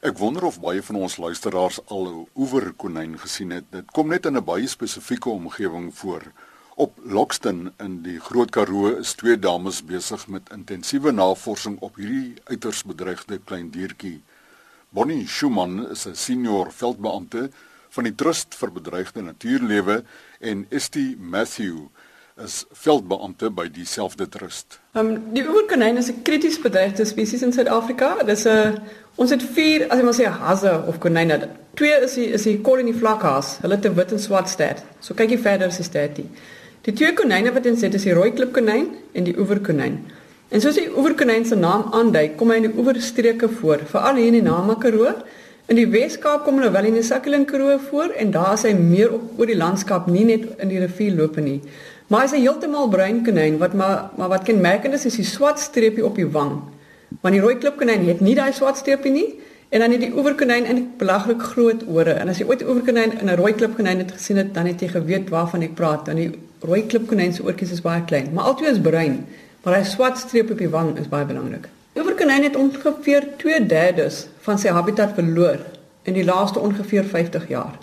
Ek wonder of baie van ons luisteraars al 'n oeverkonyn gesien het. Dit kom net in 'n baie spesifieke omgewing voor. Op Lockston in die Groot Karoo is twee dames besig met intensiewe navorsing op hierdie uiters bedreigde klein diertjie. Bonnie Schumann is 'n senior veldbeampte van die Trust vir Bedreigde Natuurlewe en Estie Matthew is veldbeampte by dieselfde trust. Um, die oerkonyn is 'n krities bedreigde spesies in Suid-Afrika. Dis 'n ons het 4, as jy maar sê hasse of konyne. Twee is die is die colony vlakhaas. Hulle 'n wit en swart stert. So kyk jy verder as die stertie. Die twee konyne wat ons het is die rooi klipkonyn en die oeverkonyn. En soos die oeverkonyn se naam aandui, kom hy in die oeverstreke voor, veral hier in die Namakaroo. In die Wes-Kaap kom hulle wel in die Sakkeling Karoo voor en daar is hy meer op oor die landskap, nie net in die rivier loop nie. Maar hy's 'n heeltemal bruin konyn wat maar maar wat kenmerkend is is die swart streepie op die wang. Want die rooi klipkonyn het nie daai swart streepie nie en dan het die oeverkonyn eintlik belaglik groot ore. En as jy ooit 'n oeverkonyn in 'n rooi klipkonyn het gesien het, dan het jy geweet waarvan ek praat. Dan die rooi klipkonyn se oortjies is baie klein, maar albei is bruin. Maar hy swart streep op die wang is baie belangrik. Oeverkonyn het ongeveer 2/3 van sy habitat verloor in die laaste ongeveer 50 jaar.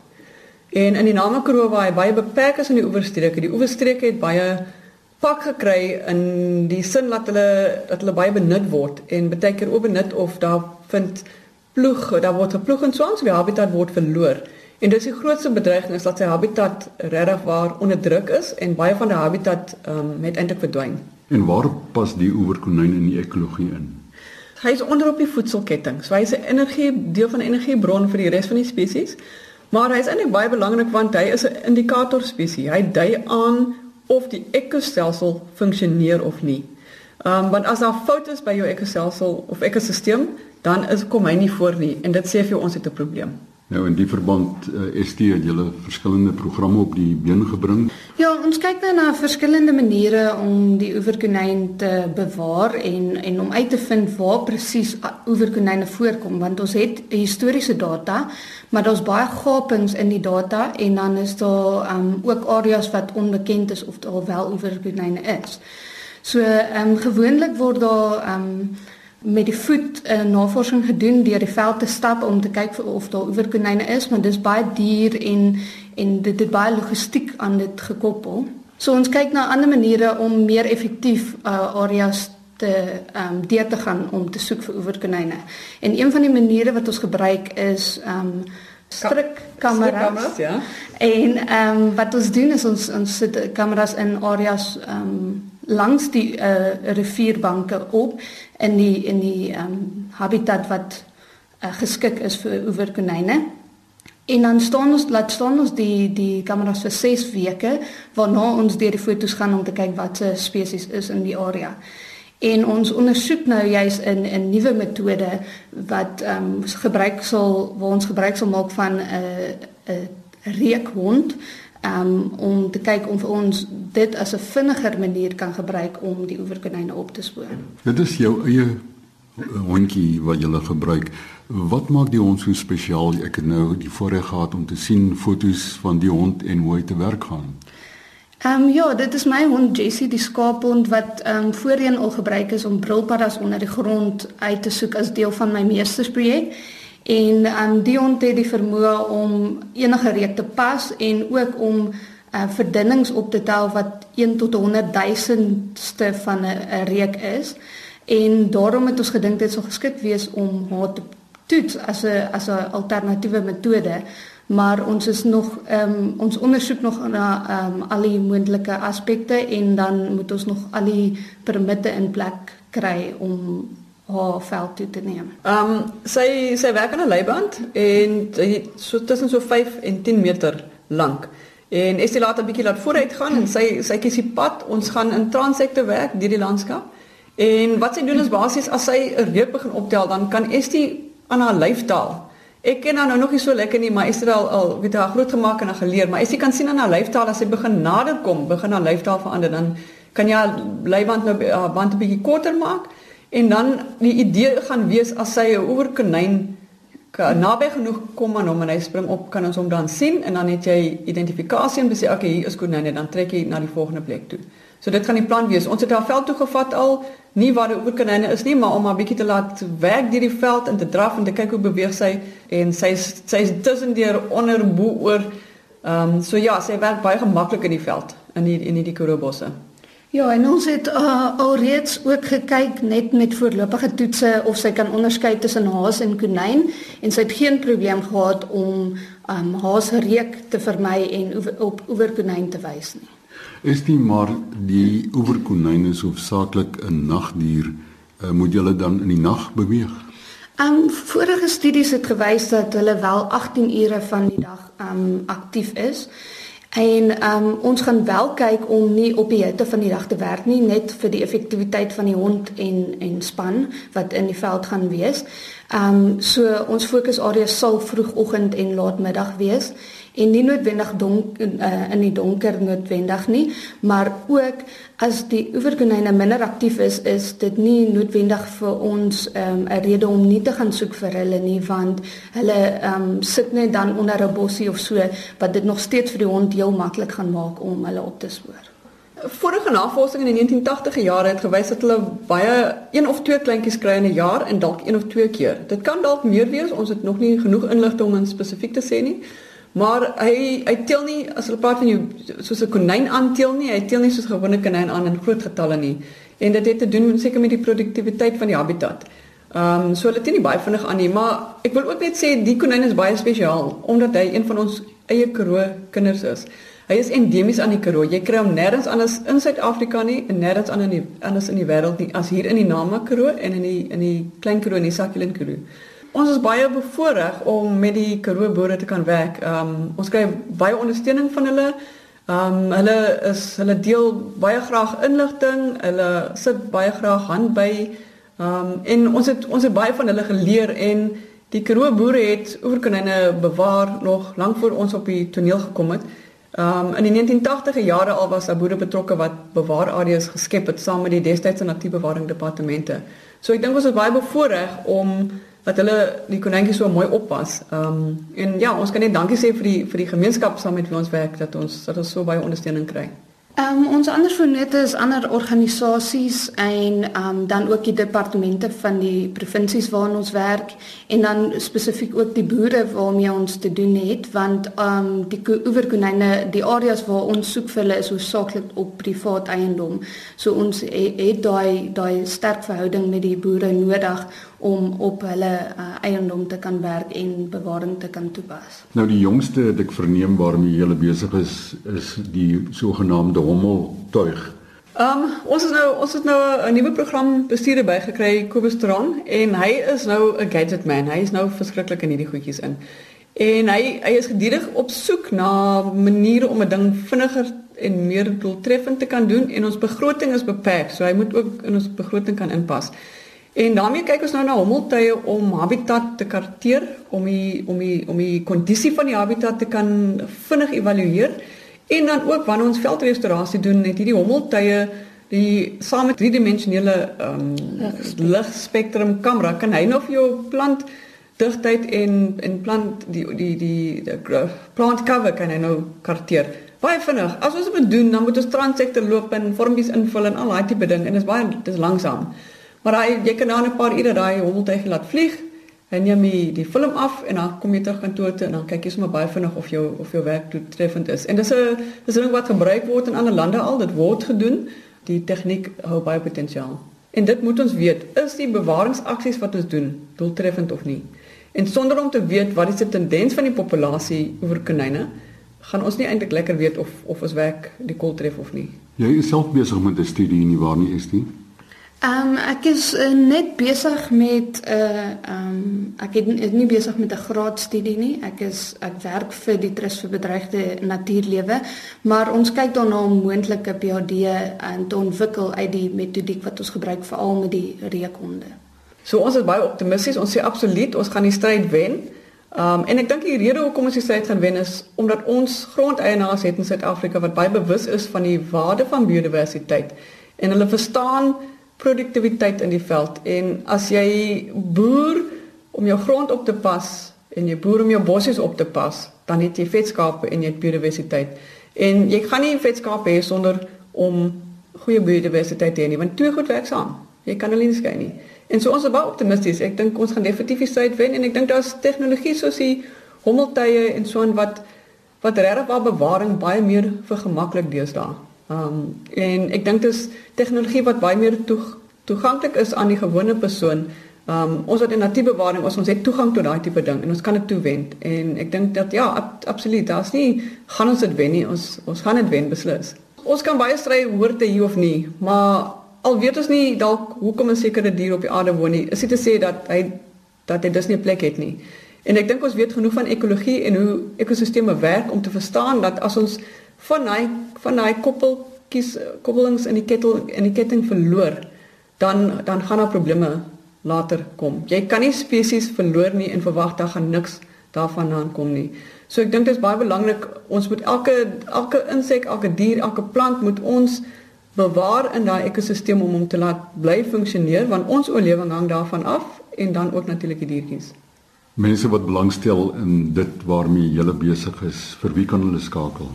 En in die Namakro waar hy baie beperk is in die oeverstreke, die oeverstreke het baie pak gekry in die sin dat hulle dat hulle baie benut word en baie keer ook benut of daar vind ploeg, daar word geploeg en so ons die habitat word verloor. En dis die grootste bedreiging is dat sy habitat regtig waar onder druk is en baie van die habitat ehm um, het eintlik verdwyn. En waar pas die oeverkonyn in die ekologie in? Hy is onder op die voedselketting. So hy is 'n energie deel van 'n energiebron vir die res van die spesies. Maar hy is eintlik baie belangrik want hy is 'n indikator spesies. Hy dui aan of die ekostelsel funksioneer of nie. Ehm um, want as daar foute is by jou ekostelsel of ekosisteem, dan is kom hy nie voor nie en dit sê vir jou ons het 'n probleem. Nou in die verband uh, eh, ST het julle verskillende programme op die been gebring. Ja, ons kyk nou na verskillende maniere om die oeverkonyn te bewaar en en om uit te vind waar presies oeverkonyne voorkom want ons het historiese data, maar daar's baie gapings in die data en dan is daar um, ook areas wat onbekend is of daar wel oeverkonyne is. So ehm um, gewoonlik word daar ehm um, met die voet 'n uh, navorsing gedoen deur die veld te stap om te kyk of daar oeverkonyne is, maar dis baie duur en en dit het baie logistiek aan dit gekoppel. So ons kyk na ander maniere om meer effektief uh, areas te ehm um, deur te gaan om te soek vir oeverkonyne. En een van die maniere wat ons gebruik is ehm um, strikkameras. Ja. En ehm um, wat ons doen is ons ons sit kameras in areas ehm um, langs die uh, rivierbanke op in die in die um, habitat wat uh, geskik is vir oeverkonyne. En dan staan ons laat staan ons die die kameras vir 6 weke waarna ons deur die fotos gaan om te kyk wat se spesies is in die area. En ons ondersoek nou juis in 'n nuwe metode wat ehm um, gebruik sal waar ons gebruik sal maak van 'n uh, 'n uh, reukhond um, om te kyk of ons dit as 'n vinniger manier kan gebruik om die oeverkonyne op te spoor. Dit is jou eie eh, hondjie wat jy gebruik. Wat maak die hond so spesiaal? Ek het nou die voorreg gehad om te sien foto's van die hond en hoe hy te werk gaan. Ehm um, ja, dit is my hond Jessie, die skaaphond wat ehm um, voorheen al gebruik is om brilpaddas onder die grond uit te soek as deel van my meestersprojek. En um, die hond het die vermoë om enige reuk te pas en ook om uh, verdunnings op te tel wat 1 tot 100 duisendste van 'n reuk is. En daarom het ons gedink dit sou geskik wees om haar te toets as 'n as 'n alternatiewe metode. Maar ons is nog ehm um, ons ondersoek nog na ehm um, al die moontlike aspekte en dan moet ons nog al die permitte in plek kry om haar veld toe te neem. Ehm um, sy sy werk aan 'n leiband en so tussen so 5 en 10 meter lank. En sy laat 'n bietjie laat vooruit gaan en sy sy kies die pad. Ons gaan in transekte werk deur die landskap. En wat sy doen is basies as sy 'n reep begin optel, dan kan Estie aan haar lyftaal. Ek ken haar nou nog nie so lekker nie, maar Estie al al weet haar groot gemaak en haar geleer, maar Estie kan sien aan haar lyftaal as sy begin nader kom, begin haar lyftaal verander, dan kan jy haar leiband nou haar band 'n bietjie korter maak. En dan die idee gaan wees as sy 'n oeverkonyn naby genoeg kom aan hom en hy spring op, kan ons hom dan sien en dan het jy identifikasie en besê okay, hier is konyn en dan trek jy na die volgende plek toe. So dit gaan die plan wees. Ons het daar veld toe gevat al, nie waar die oorkonyne is nie, maar om 'n bietjie te laat werk deur die veld en te draf en te kyk hoe beweeg sy en sy sy is tussendeur onder bo oor. Ehm um, so ja, sy werk baie gemaklik in die veld in die in die Korobosse. Ja, en ons het uh, alreeds ook gekyk net met voorlopige toetse of sy kan onderskei tussen haas en konyn en sy het geen probleem gehad om um haasreuk te vermy en op oeverkonyn te wys nie. Is dit maar die oeverkonyn is hoofsaaklik 'n nagdier, uh, moet hulle dan in die nag beweeg? Um vorige studies het gewys dat hulle wel 18 ure van die dag um aktief is. En um ons gaan wel kyk om nie op die hitte van die dag te werk nie, net vir die effektiwiteit van die hond en en span wat in die veld gaan wees. Um so ons fokusarea sal vroegoggend en laatmiddag wees en nie noodwendig donk uh, in die donker noodwendig nie, maar ook as die oeverkonyne minder aktief is, is dit nie noodwendig vir ons um, 'n um, rede om nie te gaan soek vir hulle nie, want hulle um, sit net dan onder 'n bossie of so wat dit nog steeds vir die hond heel maklik gaan maak om hulle op te spoor. Vorige navorsing in die 1980e jare het gewys dat hulle baie een of twee kleintjies kry in 'n jaar en dalk een of twee keer. Dit kan dalk meer wees, ons het nog nie genoeg inligting om spesifiek te sê nie. Maar hy hy teel nie as hulle praat van jou soos 'n konyn aanteel nie, hy teel nie soos 'n gewone konyn aan in groot getalle nie. En dit het te doen seker met die produktiwiteit van die habitat. Ehm um, so hulle teen nie baie vinnig aan nie, maar ek wil ook net sê die konyn is baie spesiaal omdat hy een van ons eie Karoo kinders is. Hy is endemies aan die Karoo. Jy kry hom nêrens anders in Suid-Afrika nie en nêrens anders in die anders in die wêreld nie as hier in die Nama Karoo en in die in die Klein Karoo en die Sakhalin Karoo. Ons is baie bevoorreg om met die Karoo boere te kan werk. Ehm um, ons kry baie ondersteuning van hulle. Ehm um, hulle is hulle deel baie graag inligting. Hulle sit baie graag hand by. Ehm um, en ons het ons het baie van hulle geleer en die Karoo boere het oorkonyne bewaar nog lank voor ons op die toneel gekom het. Um in die 1980e jare al was daar boere betrokke wat bewaarareas geskep het saam met die destydse natuurbewaring departemente. So ek dink ons is baie bevoorreg om dat hulle die konynkies so mooi oppas. Um en ja, ons kan net dankie sê vir die vir die gemeenskap saam met wie ons werk dat ons dat ons so baie ondersteuning kry. Ehm um, ons ander vennote is ander organisasies en ehm um, dan ook die departemente van die provinsies waarin ons werk en dan spesifiek ook die boere waarmee ons te doen het want ehm um, die oeverkonyne die areas waar ons soek vir hulle is hoofsaaklik op privaat eiendom. So ons het, daai daai sterk verhouding met die boere nodig om op hulle uh, eiendom te kan werk en bewaring te kan toepas. Nou die jongste wat ek verneem waarmee jy besig is is die sogenaamde hommeltuig. Ehm um, ons is nou ons het nou 'n nuwe program bestuurder bygekry Kobus Tron en hy is nou 'n gadget man. Hy is nou verskriklik in hierdie goedjies in. En hy hy is gedurig op soek na maniere om 'n ding vinniger en meer doeltreffend te kan doen en ons begroting is beperk. So hy moet ook in ons begroting kan inpas. En daarmee kyk ons nou na hommeltuie om habitat te karteer, om die om die om die kondisie van die habitat te kan vinnig evalueer en dan ook wanneer ons veldrestaurasie doen, net hierdie hommeltuie die saam met driedimensionele ehm um, ligspektrum kamera kan hy nou vir jou plant digtheid en en plant die die die die plant cover kan hy nou karteer. Baie vinnig. As ons dit doen, dan moet ons transsektor loop en vormpies invul en al daai tipe ding en dit is baie dit is langsaam. Maar hy jy kan nou 'n paar ure daai hommeltuig laat vlieg. En jy die film af en dan kom jy terug kantoor toe en dan kyk jy sommer baie vinnig of jou of jou werk doeltreffend is. En dis 'n dis 'n ding wat gebruik word in ander lande al. Dit word gedoen. Die tegniek hou baie potensiaal. En dit moet ons weet, is die bewaringsaksies wat ons doen doeltreffend of nie? En sonder om te weet wat is die tendens van die populasie oor konyne, gaan ons nie eintlik lekker weet of of ons werk die kol tref of nie. Jy is self besig met 'n studie nie waar nie is nie? Ehm um, ek is uh, net besig met 'n uh, ehm um, ek het, is nie besig met 'n graadstudie nie. Ek is ek werk vir die Trust vir Bedreigde Natuurlewe, maar ons kyk daarna om moontlike PhD aan te ontwikkel uit die metodiek wat ons gebruik veral met die reukhonde. So ons is baie optimisties. Ons sê absoluut ons gaan die stryd wen. Ehm um, en ek dink die rede hoekom ons die stryd gaan wen is omdat ons grondeienaars het in Suid-Afrika wat baie bewus is van die waarde van biodiversiteit en hulle verstaan produktiwiteit in die veld en as jy boer om jou grond op te pas en jy boer om jou bossies op te pas, dan het jy vetskape en jy het biodiversiteit. En jy gaan nie vetskape hê sonder om goeie biodiversiteit hê nie, want twee goed werk saam. Jy kan hulle nie skei nie. En so ons is baie optimisties. Ek dink ons gaan definitief die suid wen en ek dink daar's tegnologie soos die hommeltuie en so aan wat wat regtig waar bewaring baie meer vergemaklik deesdae. Um en ek dink dis tegnologie wat baie meer toe, toeganklik is aan die gewone persoon. Um ons wat in natuurbewaring ons ons het toegang tot daai tipe ding en ons kan dit toewend en ek dink dat ja, ab, absoluut, daar's nie gaan ons dit wen nie. Ons ons gaan dit wen beslis. Ons kan baie stry hoor te hier of nie, maar al weet ons nie dalk hoekom 'n sekere dier op die aarde woon nie, is dit te sê dat hy dat hy dus nie 'n plek het nie. En ek dink ons weet genoeg van ekologie en hoe ekosisteme werk om te verstaan dat as ons van daai van daai koppeltjies koppelings in die kettel in die ketting verloor, dan dan gaan daar probleme later kom. Jy kan nie spesies verloor nie en verwag dat gaan niks daarvan aankom nie. So ek dink dit is baie belangrik ons moet elke elke insek, elke dier, elke plant moet ons bewaar in daai ekosisteem om hom te laat bly funksioneer want ons oorlewing hang daarvan af en dan ook natuurlik die diertjies. Mense wat belangstel in dit waarmee jy besig is, vir wie kan hulle skakel?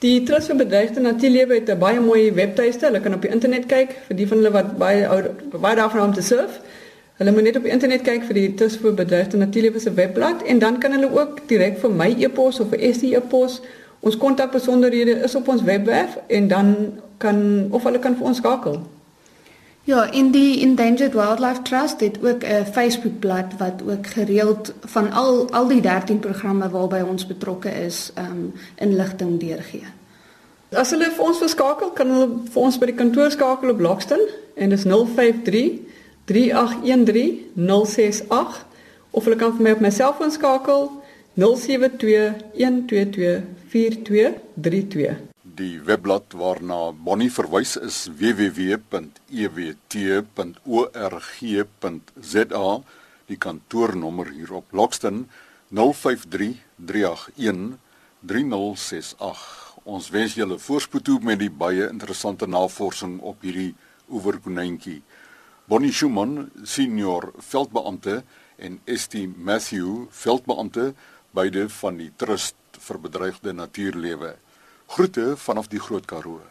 Die Trust vir Bedreigde Natuurlewe het 'n baie mooi webtuiste. Hulle kan op die internet kyk vir die van hulle wat baie baie daarvan om te surf. Hulle moet net op die internet kyk vir die Trust vir Bedreigde Natuurlewe se webblad en dan kan hulle ook direk vir my e-pos of 'n SD e-pos Ons kontakbesonderhede is op ons webwerf en dan kan of hulle kan vir ons skakel. Ja, in die Endangered Wildlife Trust het ook 'n Facebookblad wat ook gereeld van al al die 13 programme waarby ons betrokke is, um, inligting deurgee. As hulle vir ons wil skakel, kan hulle vir ons by die kantoor skakel op Lockston en dis 053 3813 068 of hulle kan vir my op my selfoon skakel 072 122 4232. Die webblad waarna Bonnie verwys is www.ewt.org.za. Die kantoornommer hier op Lockston 053 381 3068. Ons wens julle voorspoed toe met die baie interessante navorsing op hierdie oeverkonynkie. Bonnie Schumann, senior veldbeampte en Estie Matthew, veldbeampte beide van die Trust vir bedreigde natuurlewe. Groete vanaf die Groot Karoo.